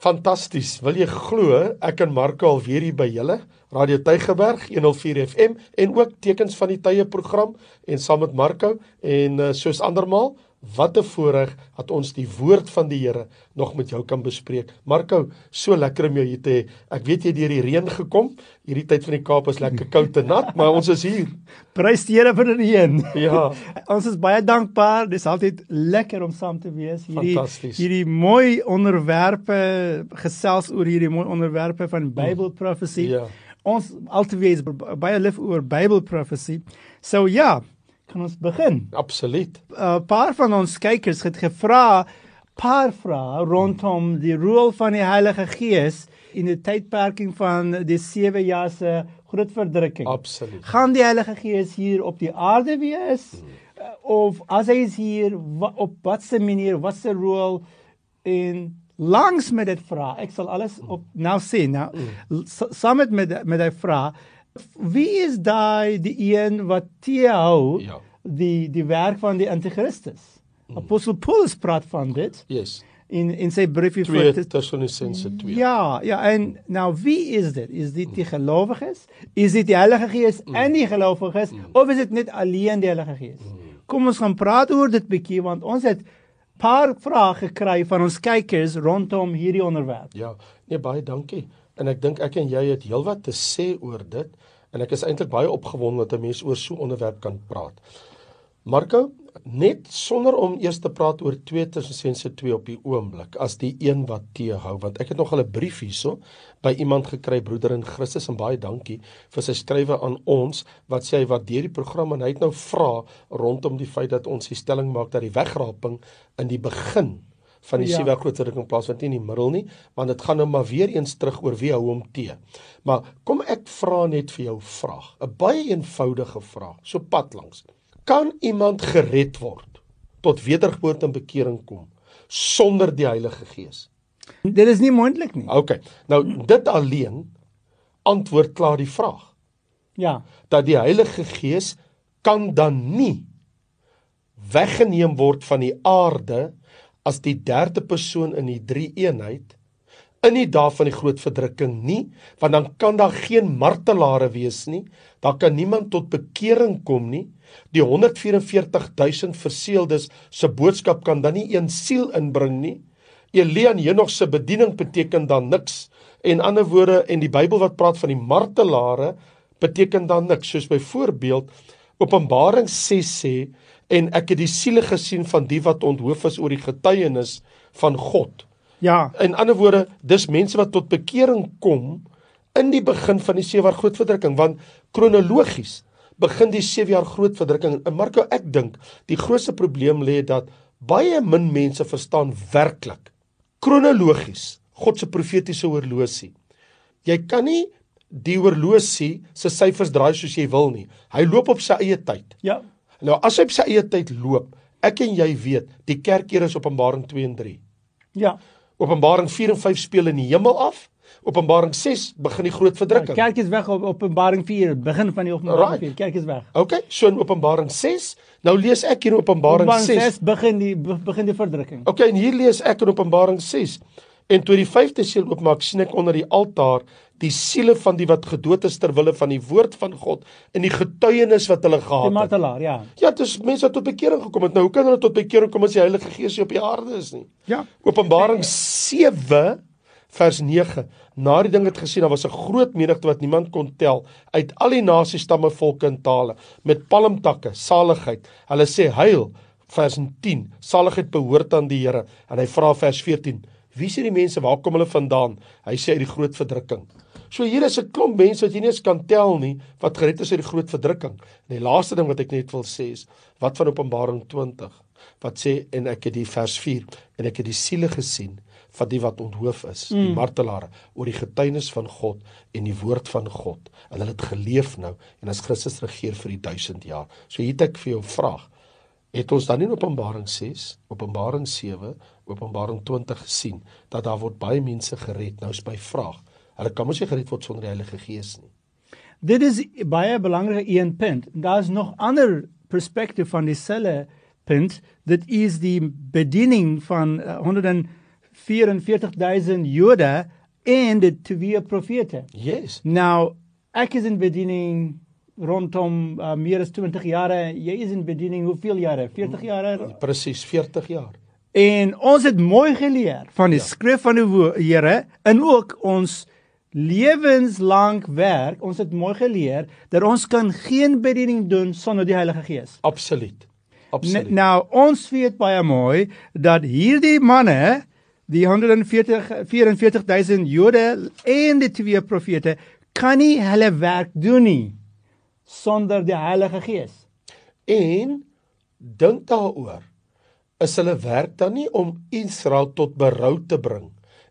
Fantasties. Wil jy glo ek en Marco alweer hier by julle Radio Tygerberg 104 FM en ook tekens van die tye program en saam met Marco en uh, soos andermal Wat 'n voorreg dat ons die woord van die Here nog met jou kan bespreek. Marco, so lekker om jou hier te hê. Ek weet jy het deur die reën gekom. Hierdie tyd van die Kaap is lekker koud en nat, maar ons is hier. Prys die Here vir die reën. Ja. ons is baie dankbaar. Dis altyd lekker om saam te wees. Hierdie hierdie mooi onderwerpe gesels oor hierdie mooi onderwerpe van Bible prophecy. Ja. Ons altyd baie lief oor Bible prophecy. So ja, kan ons begin? Absoluut. 'n uh, Paar van ons kykers het gevra paar vrae rondom die rol van die Heilige Gees in die tydperking van die 7 jaar se groot verdrukking. Absoluut. Gaan die Heilige Gees hier op die aarde wees hmm. of as hy is hier op watter manier, watse rol in langs met dit vra. Ek sal alles op nou sê nou. Hmm. Saam met met met hy vra wie is daai die een wat teehou ja. Die die werk van die anti-Christus? Mm. Apostel Paulus praat van dit. Yes. In in sy briefie vir Tessalonisense 2. Ja, ja, en nou wie is dit? Is dit die gelowiges? Is dit die Heilige Gees mm. en die gelowiges mm. of is dit net alleen die Heilige Gees? Mm. Kom ons gaan praat oor dit bietjie want ons het paar vrae gekry van ons kykers rondom hierdie onderwerp. Ja, nee baie dankie en ek dink ek en jy het heelwat te sê oor dit en ek is eintlik baie opgewonde dat 'n mens oor so 'n onderwerp kan praat. Marco, net sonder om eers te praat oor 2 Tessalonisense 2 op die oomblik as die een wat teehou want ek het nog 'n brief hierso by iemand gekry broeder in Christus en baie dankie vir sy skrywe aan ons wat sê hy wat deur die program en hy het nou vra rondom die feit dat ons die stelling maak dat die wegraping in die begin van die ja. sewe groot verdrukking plaasvind in die middel nie, want dit gaan nou maar weer eens terug oor wie hou hom te. Maar kom ek vra net vir jou vraag, 'n baie eenvoudige vraag, so pad langs. Kan iemand gered word tot wedergeboorte en bekering kom sonder die Heilige Gees? Dit is nie moontlik nie. OK. Nou dit alleen antwoord klaar die vraag. Ja. Dat die Heilige Gees kan dan nie weggeneem word van die aarde as die derde persoon in die drie eenheid in die dae van die groot verdrukking nie want dan kan daar geen martelare wees nie daar kan niemand tot bekering kom nie. Die 144000 verseeldes se boodskap kan dan nie een siel inbring nie. Elia en Henog se bediening beteken dan niks. En ander woorde en die Bybel wat praat van die martelare beteken dan niks. Soos byvoorbeeld Openbaring 6 sê en ek het die siele gesien van die wat onthoof is oor die getuienis van God. Ja. In ander woorde, dis mense wat tot bekering kom in die begin van die 7 jaar groot verdrukking want kronologies begin die 7 jaar groot verdrukking. En Marko, ek dink die grootste probleem lê dat baie min mense verstaan werklik kronologies God se profetiese horlosie. Jy kan nie die horlosie se syfers draai soos jy wil nie. Hy loop op sy eie tyd. Ja. Nou as hy op sy eie tyd loop, ek en jy weet, die kerkere is Openbaring 2 en 3. Ja. Openbaring 4 en 5 speel in die hemel af. Openbaring 6 begin die groot verdrukking. Ja, kerk is weg op Openbaring 4, begin van die Openbaring right. 4. Kerk is weg. Okay, so in Openbaring 6, nou lees ek hier in Openbaring 6. Openbaring 6 begin die begin die verdrukking. Okay, en hier lees ek in Openbaring 6. En toe die 5de seël oopmaak, sien ek onder die altaar die siele van die wat gedood is ter wille van die woord van God en die getuienis wat hulle gehad het. Die martelaar, ja. Ja, dis mense wat tot bekering gekom het. Nou, hoe kan hulle tot bekering kom as die Heilige Gees nie op die aarde is nie? Ja. Openbaring 7 vers 9. Na die ding het gesien, daar was 'n groot menigte wat niemand kon tel uit al die nasies, stamme, volke en tale met palmtakke, saligheid. Hulle sê heil vers 10. Saligheid behoort aan die Here en hy vra vers 14 Wie sê die mense waar kom hulle vandaan? Hy sê uit die groot verdrukking. So hier is 'n klomp mense wat jy nie eens kan tel nie wat gered is uit die groot verdrukking. En die laaste ding wat ek net wil sê is wat van Openbaring 20 wat sê en ek het die vers 4 en ek het die siele gesien van die wat onthoof is, mm. die martelare oor die getuienis van God en die woord van God. En hulle het geleef nou en as Christus regeer vir die 1000 jaar. So hier het ek vir jou vraag het ons dan nie in Openbaring 6, Openbaring 7, Openbaring 20 gesien dat daar word baie mense gered. Nou is my vraag, hulle kan mos nie gered word sonder die Heilige Gees nie. Dit is baie belangrike een punt. Daar's nog ander perspektief van dieselfde punt. Dit is die bediening van uh, 44000 Jode en die twee profete. Yes. Nou, ek is in bediening rondom uh, meer as 20 jare. Jy is in bediening hoeveel jare? 40 jare? Presies 40 jaar. En ons het mooi geleer van die ja. skrif van die Here en ook ons lewenslang werk. Ons het mooi geleer dat ons kan geen bediening doen sonder die Heilige Gees. Absoluut. N Absoluut. nou ons weet baie mooi dat hierdie manne die 140 44000 Jode en die twee profete kan nie hulle werk doen nie sonder die Heilige Gees. En dink daaroor. Is hulle werk dan nie om Israel tot berou te bring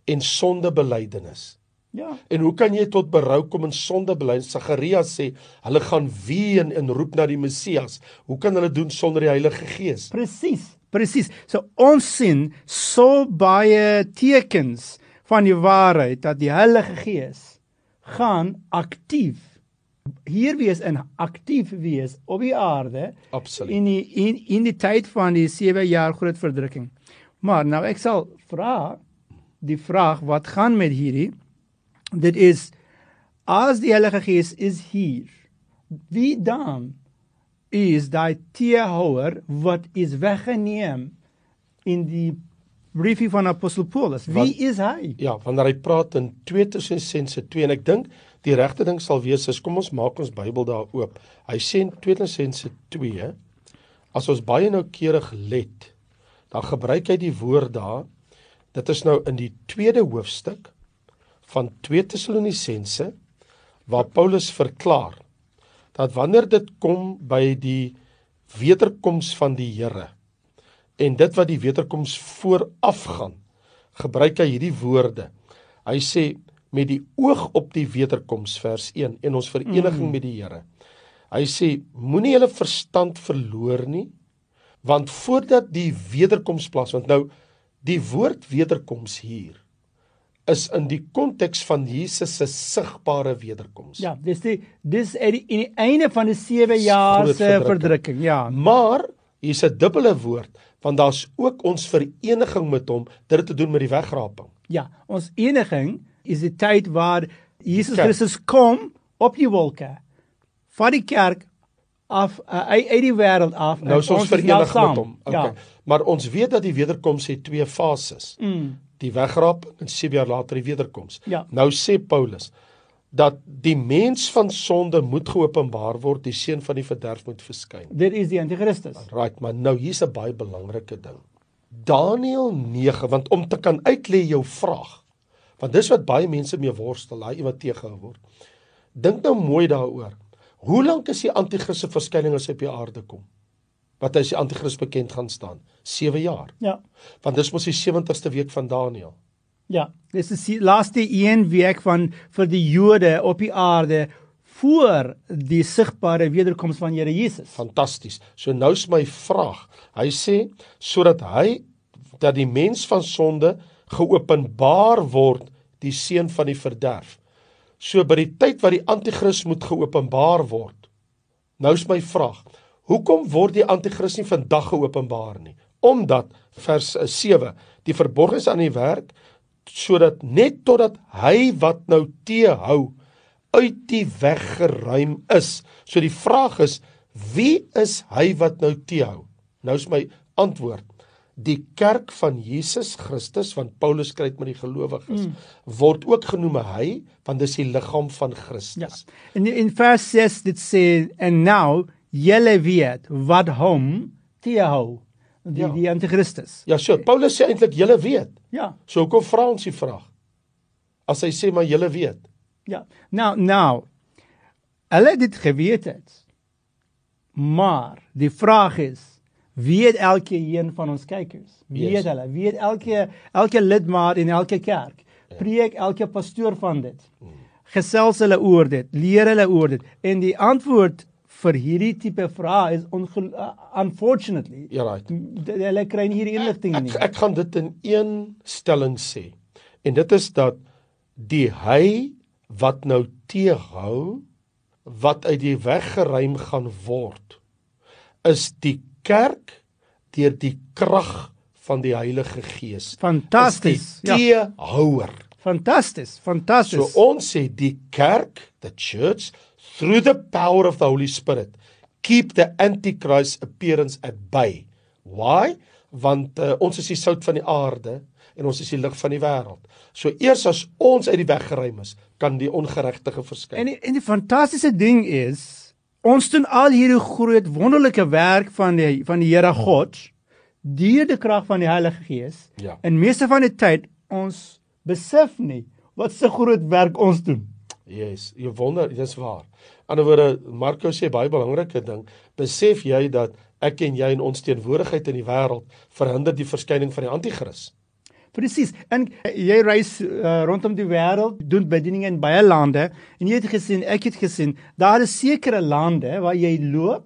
en sondebelydenis? Ja. En hoe kan jy tot berou kom en sondebelydenis? Sagaria sê hulle gaan ween en roep na die Messias. Hoe kan hulle doen sonder die Heilige Gees? Presies, presies. So ons sien so baie tekens van die waarheid dat die Heilige Gees gaan aktief hier wees en aktief wees op die aarde Absoluut. in die in, in die tyd van die 7 jaar groot verdrukking. Maar nou ek sal vra die vraag wat gaan met hierdie dit is as die Heilige Gees is hier wie dan is daai teehouer wat is weggeneem in die briefie van apostel Paulus. Wie Want- is hy? Ja, wanneer hy praat in 2 Tessalonisense 2 en ek dink die regte ding sal wees is kom ons maak ons Bybel daar oop. Hy sê in 2 Tessalonisense 2 as ons baie noukeurig let, dan gebruik hy die woord daar. Dit is nou in die tweede hoofstuk van 2 Tessalonisense waar Paulus verklaar dat wanneer dit kom by die wederkoms van die Here en dit wat die wederkoms voorafgaan, gebruik hy hierdie woorde. Hy sê met die oog op die wederkoms vers 1 en ons vereniging mm. met die Here. Hy sê moenie julle verstand verloor nie want voordat die wederkoms plaas want nou die woord wederkoms hier is in die konteks van Jesus se sigbare wederkoms. Ja, dis die dis in die, in die einde van die 7 jaar se verdrukking. verdrukking. Ja. Maar hier's 'n dubbele woord want daar's ook ons vereniging met hom dit het te doen met die wegraping. Ja, ons eniging is die tyd waar Jesus kerk. Christus kom op die wolke. Vat die kerk af uh, uit die wêreld af. Nou ons is verenig saam. met hom. Okay. Ja. Maar ons weet dat die wederkoms het twee fases. Mm. Die wegraping en 7 jaar later die wederkoms. Ja. Nou sê Paulus dat die mens van sonde moet geopenbaar word, die seun van die verderf moet verskyn. Dit is die anti-Christus. Right, maar nou hier's 'n baie belangrike ding. Daniël 9, want om te kan uitlê jou vraag. Want dis wat baie mense mee worstel, daai iemand teëgehou word. Dink nou mooi daaroor. Hoe lank is die anti-kris se verskyning as hy op die aarde kom? Wat hy as die anti-kris bekend gaan staan? 7 jaar. Ja. Want dis mos die 70ste week van Daniël. Ja, dis is die laaste een week van vir die Jode op die aarde voor die sigbare wederkoms van Here Jesus. Fantasties. So nou's my vraag. Hy sê sodat hy dat die mens van sonde geopenbaar word die seun van die verderf. So by die tyd wat die anti-kris moet geopenbaar word. Nou's my vraag. Hoekom word die anti-kris nie vandag geopenbaar nie? Omdat vers eh, 7 die verborgenes aan die werk sodat net totdat hy wat nou teehou uit die weg geruim is. So die vraag is wie is hy wat nou teehou? Nou is my antwoord die kerk van Jesus Christus want Paulus skryf met die gelowiges mm. word ook genoem hy want dis die liggaam van Ja. Christus. En in vers 6 dit sê en nou julle weet wat hom teehou die Ja. die anti-Christus. Ja, so Paulus sê eintlik julle weet. Ja. So hoekom vra ons die vraag? As hy sê maar julle weet. Ja. Nou nou hulle het dit geweet het. Maar die vraag is weet elke een van ons kykers? Weet Yes. hulle? Weet elke elke lidmaat in elke kerk? Preek elke pastoor van dit? Gesels hulle oor dit? Leer hulle oor dit? En die antwoord vir hierdie tipe vrae is uh, unfortunately Ja, right. hulle kry nie hierdie inligting nie. Ek ek gaan dit in een stelling sê. En dit is dat die hy wat nou teehou wat uit die weg geruim gaan word is die kerk deur die krag van die Heilige Gees. Fantasties. Die teehouer. Fantasties. Fantasties. So ons sê die kerk, the church, through the power of the Holy Spirit, keep the antichrist appearance at bay. Why? Want uh, ons is die sout van die aarde en ons is die lig van die wêreld. So eers as ons uit die weg geruim is, kan die ongeregtige verskyn. En die, en die fantastiese ding is ons doen al hierdie groot wonderlike werk van die van die Here God deur die krag van die Heilige Gees. Ja. En meeste van die tyd ons besef nie wat se groot werk ons doen. Yes, jy wonder, dis waar. Die ander woorde, Marko sê baie belangrike ding, besef jy dat ek en jy in ons teenwoordigheid in die wêreld verhinder die verskyning van die anti-kris. Presies. En jy reis uh, rondom die wêreld, doen bedieninge in baie lande en jy het gesien, ek het gesien, daar is sekere lande waar jy loop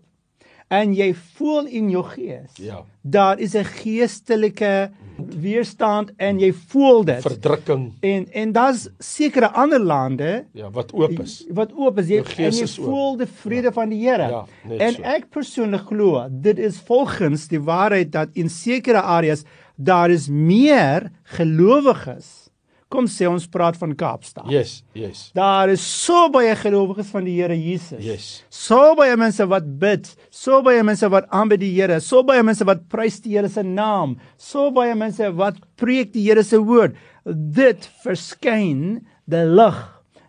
en jy voel in jou gees. Ja. Daar is 'n geestelike weerstand en jy voel dit. Verdrukking, En en daar's sekere ander lande ja, wat oop is. wat oop is jy en jy is oop. voel die vrede van die Here. Ja, en so. ek persoonlik glo dit is volgens die waarheid dat in sekere areas daar is meer gelowiges. Kom sê ons praat van Kaapstad. Yes, yes. Daar is so baie gelowiges van die Here Jesus. Yes. So baie mense wat bid, so baie mense wat aanbid die Here, so baie mense wat prys die Here se naam, so baie mense wat preek die Here se woord. Dit verskyn die lig.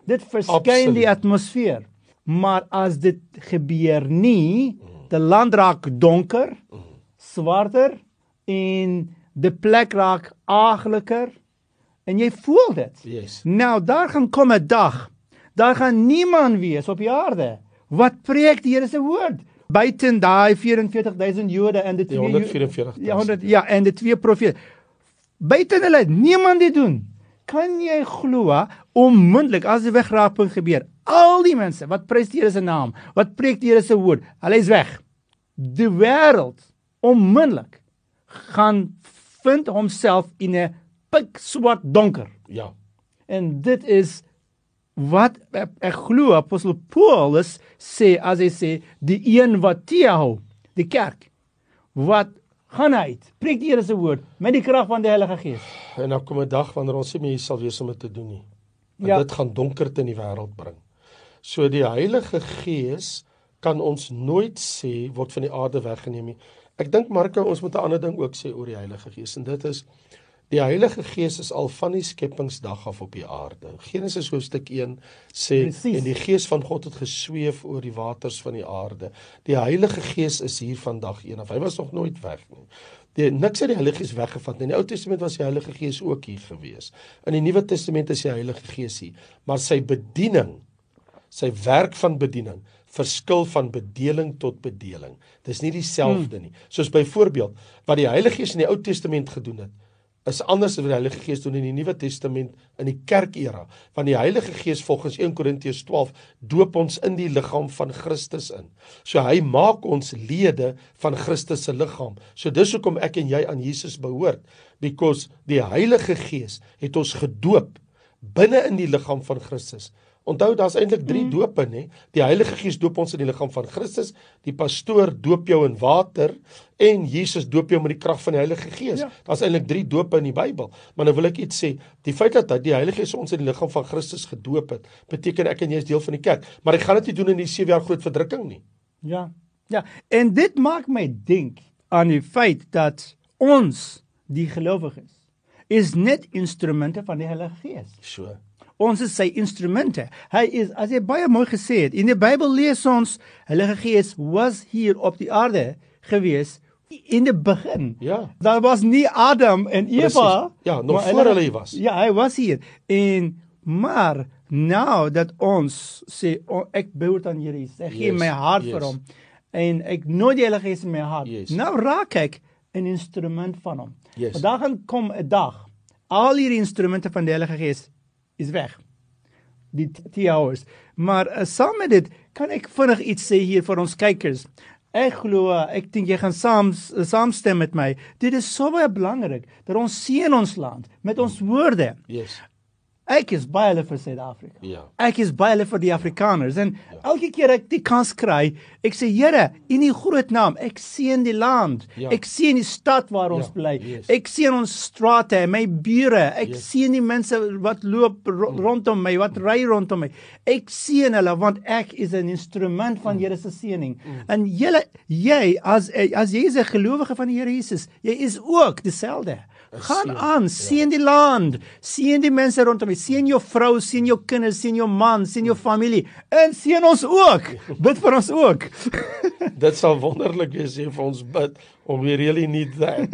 Dit verskyn Absoluut. die atmosfeer. Maar as dit gebeur nie, die land raak donker, swarter en die plek raak agliker en jy voel dit. Yes. Nou daar gaan kom 'n dag. Daar gaan niemand wees op die aarde wat preek die Here se woord buiten daai 44000 Jode en die Die twee 144.000. Ja, 100 ja, en die twee profete. Buiten hulle niemand dit doen. Kan jy glo onmiddellik as die wegraping gebeur, al die mense wat prys die Here se naam, wat preek die Here se woord, hulle is weg. Die wêreld onmiddellik gaan vind homself in 'n pikswart donker. Ja. En dit is wat ek, ek glo apostel Paulus sê as hy sê die een wat teehou, die kerk wat gaan uit, preek die Here se woord met die krag van die Heilige Gees. En dan kom 'n dag wanneer ons nie meer hier sal wees om dit te doen nie. Want Ja. dit gaan donkerte in die wêreld bring. So die Heilige Gees kan ons nooit sê word van die aarde weggeneem nie. Ek dink Marko ons moet 'n ander ding ook sê oor die Heilige Gees en dit is die Heilige Gees is al van die skepingsdag af op die aarde. Genesis hoofstuk 1 sê Presies. en die Gees van God het gesweef oor die waters van die aarde. Die Heilige Gees is hier vandag een of hy was nog nooit weg nie. Die niks het die Heilige Gees weggevat nie. In die Ou Testament was die Heilige Gees ook hier gewees. In die Nuwe Testament is die Heilige Gees hier, maar sy bediening, sy werk van bediening verskil van bedeling tot bedeling. Dis nie dieselfde nie. Soos byvoorbeeld wat die Heilige Gees in die Ou Testament gedoen het, is anders as wat die Heilige Gees doen in die Nuwe Testament in die kerkera. Want die Heilige Gees volgens 1 Korintiërs 12 doop ons in die liggaam van Christus in. So hy maak ons lede van Christus se liggaam. So dis hoekom ek en jy aan Jesus behoort because die Heilige Gees het ons gedoop binne in die liggaam van Christus. Onthou daar's eintlik 3 dope nê. Die Heilige Gees doop ons in die liggaam van Christus, die pastoor doop jou in water en Jesus doop jou met die krag van die Heilige Gees. Ja. Daar's eintlik 3 dope in die Bybel. Maar nou wil ek iets sê, die feit dat die Heilige Gees ons in die liggaam van Christus gedoop het, beteken ek en jy is deel van die kerk. Maar hy gaan dit nie doen in die 7 jaar groot verdrukking nie. Ja. Ja, en dit maak my dink aan die feit dat ons die gelowiges is net instrumente van die Heilige Gees. So. Ons is sy instrumente. Hy is as hy baie mooi gesê het. In die Bybel lees ons Heilige Gees was hier op die aarde gewees in die begin. Ja. Daar was nie Adam en Eva. Precies. Ja, nog voor hulle hier was. Ja, hy was hier. En maar nou dat ons sê oh, ek behoort aan Here Jesus. Ek gee Yes, my hart yes. vir hom en ek nooi die Heilige Gees in my hart. Yes. Nou raak ek 'n instrument van hom. Yes. Daar gaan kom 'n dag al hierdie instrumente van die Heilige Gees is weg. Die 10 hours. Maar uh, saam met dit kan ek vinnig iets sê hier vir ons kykers. Ek glo, ek dink jy gaan saam saamstem met my. Dit is so baie belangrik dat ons seën ons land met ons woorde. Yes. Ek is baie lief vir Suid-Afrika. Ja. Ek is baie lief vir die Afrikaners en elke keer ek die kans kry, ek sê Here, in U groot naam, ek sien die land. Ja. Ek sien die stad waar ons Ja, bly. yes. Ek sien ons strate, my bure. Ek Yes. sien die mense wat loop ro rondom my, wat ry rondom my. Ek sien hulle want ek is 'n instrument Mm. van Here se seëning. En julle jy as as jy is 'n gelowige van die Here Jesus, jy is ook dieselfde. Gaan seën, aan, sien die land, sien die mense rondom sien jou vrou, sien jou kinders, sien jou man, sien jou familie en sien ons ook. Bid vir ons ook. Dit sal wonderlik wees as jy vir ons bid om we really need that.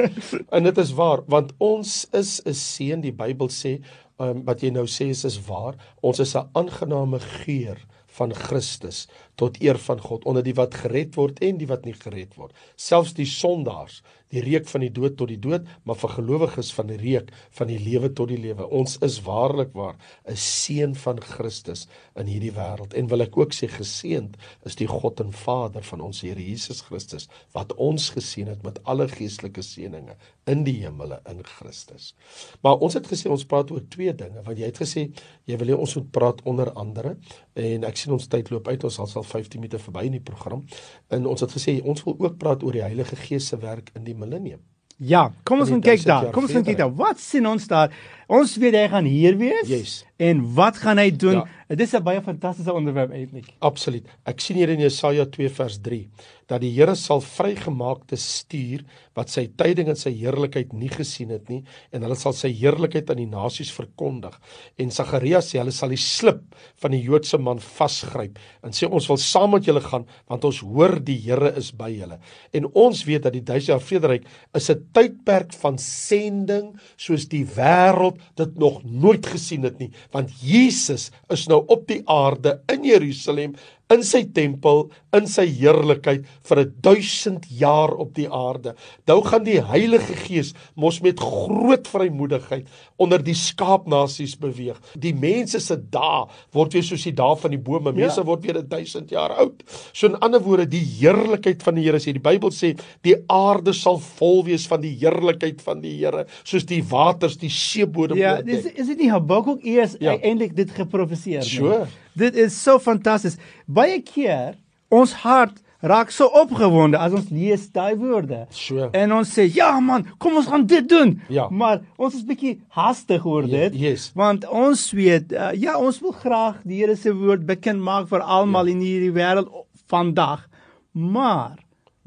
en dit is waar want ons is 'n seën die Bybel sê um, wat jy nou sê is is waar. Ons is 'n aangename geur van Christus tot eer van God onder die wat gered word en die wat nie gered word. Selfs die sondaars, die reuk van die dood tot die dood, maar vir gelowiges van die reuk van die lewe tot die lewe. Ons is waarlik waar 'n seën van Christus in hierdie wêreld. En wil ek ook sê geseënd is die God en Vader van ons Here Jesus Christus wat ons geseën het met alle geestelike seënings in die hemele in Christus. Maar ons het gesê ons praat oor twee dinge want jy het gesê jy wil hê ons moet praat onder andere en ek sien ons tyd loop uit ons sal sal 15 minute verby in die program en ons het gesê ons wil ook praat oor die Heilige Gees se werk in die millennium. Ja, kom ons gaan kyk 1000 daar. Kom ons gaan kyk daar. Wat sien ons daar? Ons weet hy gaan hier wees. Yes. En wat gaan hy doen? Ja. Dit is 'n baie fantastiese onderwerp eintlik. Absoluut. Ek sien hier in Jesaja 2 vers 3 dat die Here sal vrygemaakte stuur wat sy tyding en sy heerlikheid nie gesien het nie en hulle sal sy heerlikheid aan die nasies verkondig. En Sagaria sê hulle sal die slip van die Joodse man vasgryp en sê ons wil saam met julle gaan want ons hoor die Here is by julle. En ons weet dat die duisend jaar vrederyk is 'n tydperk van sending soos die wêreld dit nog nooit gesien het nie want Jesus is nou op die aarde in Jerusalem in sy tempel in sy heerlikheid vir 'n 1000 jaar op die aarde. Nou gaan die Heilige Gees mos met groot vrymoedigheid onder die skaapnasies beweeg. Die mense se dae word weer soos die dae van die bome. Mense Ja. word weer 'n 1000 jaar oud. So in ander woorde, die heerlikheid van die Here sê die Bybel sê die aarde sal vol wees van die heerlikheid van die Here, soos die waters die seebodem Ja, oordek. is is dit nie Habakuk eers Ja. ja. eintlik dit geprofeseer nie? Sure. Dit is so fantasties. Baie keer ons hart raak so opgewonde as ons lees daai woorde. So. En ons sê, "Ja man, kom ons gaan dit doen." Ja. Maar ons is bietjie haastig oor Ja, dit. yes. Want ons weet, uh, ja, ons wil graag die Here se woord bekend maak vir almal Ja. in hierdie wêreld vandag. Maar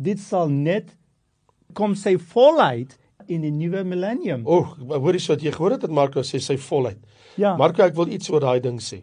dit sal net kom sy volheid in die nuwe millennium. O, oh, hoorie so wat jy gehoor het dat Marco sê sy volheid. Ja. Marco, ek wil iets oor daai ding sê.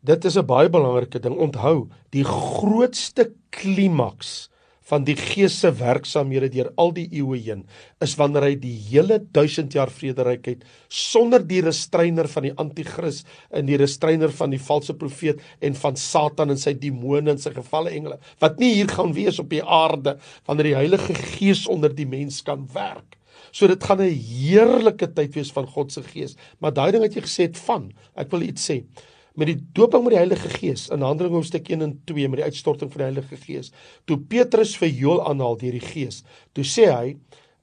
Dit is 'n baie belangrike ding. Onthou, die grootste klimaks van die Gees se werksaamhede deur al die eeue heen is wanneer hy die hele 1000 jaar vrederyk het sonder die restreiner van die anti-kris en die restreiner van die valse profeet en van Satan en sy demone en sy gevalle engele wat nie hier gaan wees op die aarde wanneer die Heilige Gees onder die mens kan werk. So dit gaan 'n heerlike tyd wees van God se gees. Maar daai ding wat jy gesê het van, ek wil iets sê. Met die doping met die Heilige Gees in Handelinge hoofstuk 1 en 2 met die uitstorting van die Heilige Gees. Toe Petrus vir Joël aanhaal deur die Gees, toe sê hy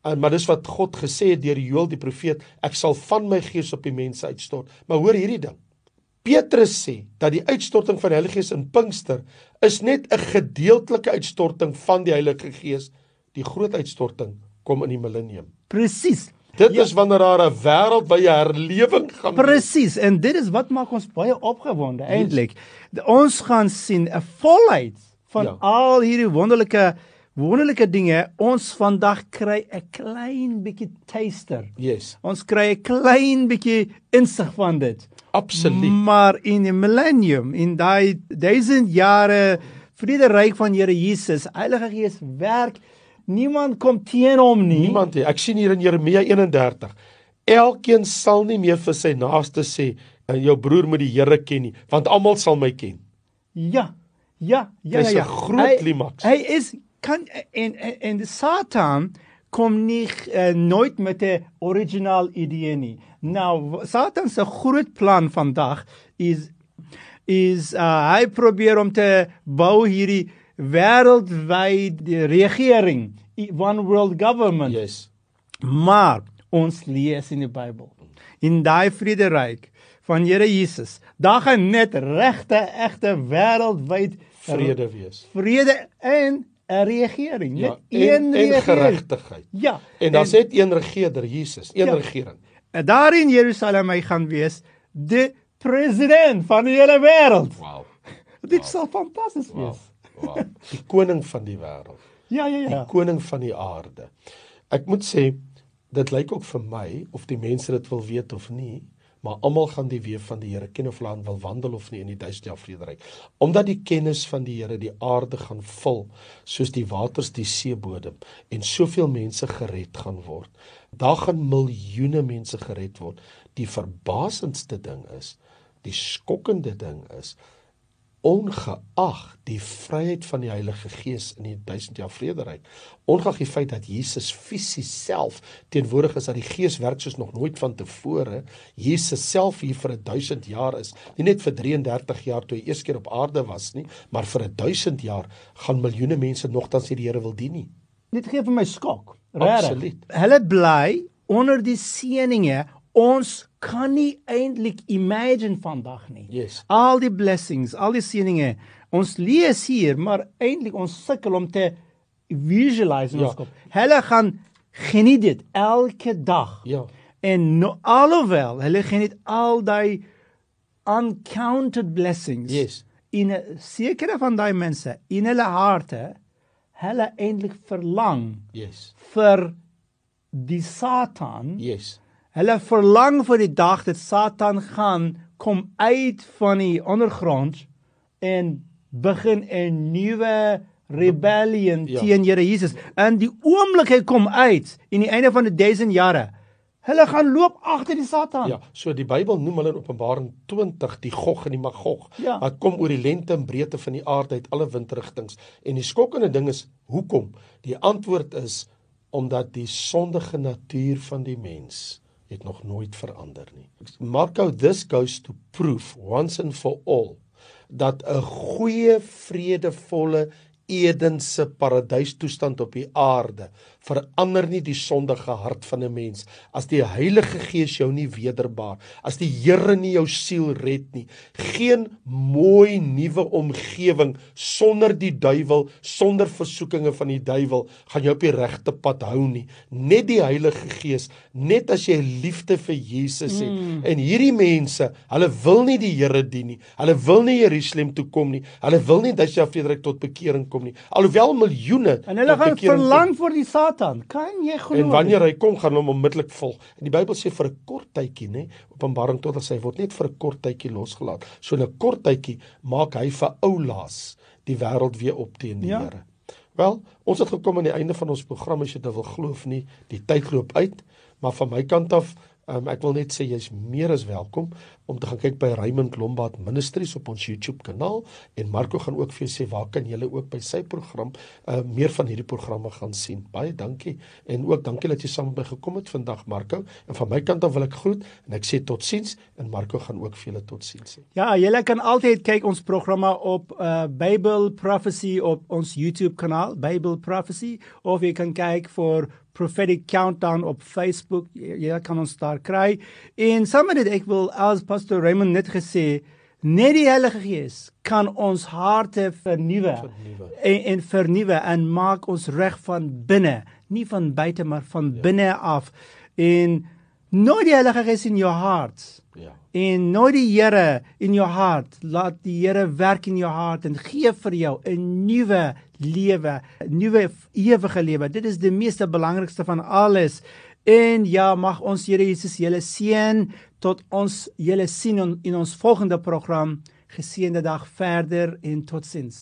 en maar dis wat God gesê het deur Joël die profeet, ek sal van my gees op die mense uitstort. Maar hoor hierdie ding. Petrus sê dat die uitstorting van die Heilige Gees in Pinkster is net 'n gedeeltelike uitstorting van die Heilige Gees. Die groot uitstorting kom in die millennium. Presies. Dit ja. is wanneer daar 'n wêreldwye herlewing gaan. Presies. En dit is wat maak ons baie opgewonde eintlik. Ons gaan sien 'n volheid van Ja. al hierdie wonderlike wonderlike dinge. Ons vandag kry 'n klein bietjie taster. Yes, Ons kry 'n klein bietjie insig van dit. absoluut. Maar in die millennium, in daai duisend jare vrederyk van Here Jesus, Heilige Gees werk. Niemand kom teen hom nie. Niemand nie. Ek sien hier in Jeremia 31. Elkeen sal nie meer vir sy naaste sê en jou broer moet die Here ken nie, want almal sal my ken. Ja. Ja, ja, Dis ja. 'n groot klimaks. Hy is kan en en, en die Satan kom nie uh, nooit met 'n original idee nie. Nou Satan se groot plan vandag is is uh, hy probeer om te bou hierdie wêreldwyd regering, one world government. Yes. Maar ons lees in die Bybel in daai vrederyk van Here Jesus, daar gaan net regte egte wêreldwyd Vrede wees. vrede en 'n regering, Ja, net en, een en regering. geregtigheid. Ja. En daar's net een regerder, Jesus, een Ja. regering. En daar in Jerusalem hy gaan wees die president van die hele wêreld. Wow. Dit sal fantasties Wow. wees. Wow. Die koning van die wêreld. Ja, ja, die ja. koning van die aarde. Ek moet sê dit lyk ook vir my of die mense dit wil weet of nie, maar almal gaan die weë van die Here ken of aan wil wandel of nie in die duisende jaar vrederyk. Omdat die kennis van die Here die aarde gaan vul soos die waters die seebodem en soveel mense gered gaan word. Daar gaan miljoene mense gered word. Die verbasendste ding is, die skokkende ding is ongeag die vryheid van die Heilige Gees in die duisend jaar vrederyk ongeag die feit dat Jesus fisies self teenwoordig is dat die Gees werk soos nog nooit vantevore Jesus self hier vir 1000 jaar is nie net vir 33 jaar toe hy eers keer op aarde was nie maar vir 1000 jaar gaan miljoene mense nogtans nie die Here wil dien nie Dit gee vir my skok. Regtig. Hulle bly onder die seëninge. Ons kan nie eintlik imagine vandag nie. Yes. Al die blessings, al die seëninge. Ons lees hier, maar eintlik ons sukkel om te visualize in Ja. ons kop. Hulle gaan geniet dit elke dag. ja En no, alhoewel hulle geniet al daai uncounted blessings Yes. in 'n sekere van daai mense in hulle harte hulle eintlik verlang yes vir die Satan. yes Hulle verlang vir die dag dat Satan gaan kom uit van die ondergrond en begin 'n nuwe rebellion Ja. teen Here Jesus. En die oomblik hy kom uit in die einde van die 1000 jare, hulle gaan loop agter die Satan. Ja, so die Bybel noem hulle in Openbaring 20 die Gog en die Magog. Ja. Wat kom oor die lengte en breedte van die aarde uit alle windrigtings. En die skokkende ding is hoekom? Die antwoord is omdat die sondige natuur van die mens het nog nooit verander nie. Marco this goes to prove once and for all dat 'n goeie vredevolle Edense paradystoestand op die aarde verander nie die sondige hart van 'n mens. As die Heilige Gees jou nie wederbaar as die Here nie jou siel red nie geen mooi nuwe omgewing sonder die duiwel sonder versoekinge van die duiwel gaan jou op die regte pad hou nie. Net die Heilige Gees net as jy liefde vir Jesus het. Mm. en hierdie mense hulle wil nie die Here dien nie. Hulle wil nie Jerusalem toe kom nie. Hulle wil nie dat jy Frederik tot bekering kom nie. Alhoewel miljoene En hulle gaan bekering kom. verlang vir die Satan. Kan jy glo? En wanneer hy kom, gaan hom onmiddellik volg. En die Bybel sê vir 'n kort tydjie, nê, Openbaring tot as hy word net vir 'n kort tydjie losgelaat. So 'n kort tydjie maak hy vir oulaas die wêreld weer op teen die Ja. Here. Wel, ons het gekom aan die einde van ons program as jy dit wil glo of nie. Die tyd loop uit, maar van my kant af Um, ek wil net sê jy's meer as welkom om te gaan kyk by Raymond Lombard Ministries op ons YouTube kanaal en Marco gaan ook vir jou sê waar kan jy ook by sy program uh, meer van hierdie programme gaan sien. Baie dankie en ook dankie dat jy saam met my gekom het vandag Marco en van my kant af wil ek groet en ek sê totsiens en Marco gaan ook vir julle totsiens sê. Ja, julle kan altyd kyk ons programme op uh Bible Prophecy op ons YouTube kanaal, Bible Prophecy, of jy kan kyk vir Prophetic Countdown op Facebook. Jy, jy kan ons daar kry. En saam met dit ek wil as Pastor Raymond net gesê, net die Heilige Gees kan ons harte vernuwe en, en vernuwe en maak ons reg van binne, nie van buite maar van ja. binne af. En nooit die Heilige Gees in jou hart. Ja. En nooit die Here in jou hart. Laat die Here werk in jou hart en gee vir jou 'n nuwe lewe, nuwe ewige lewe. Dit is die meeste belangrikste van alles. En ja, mag ons Here Jesus julle seën tot ons julle sien in ons volgende program. Geseënde dag verder en totsiens.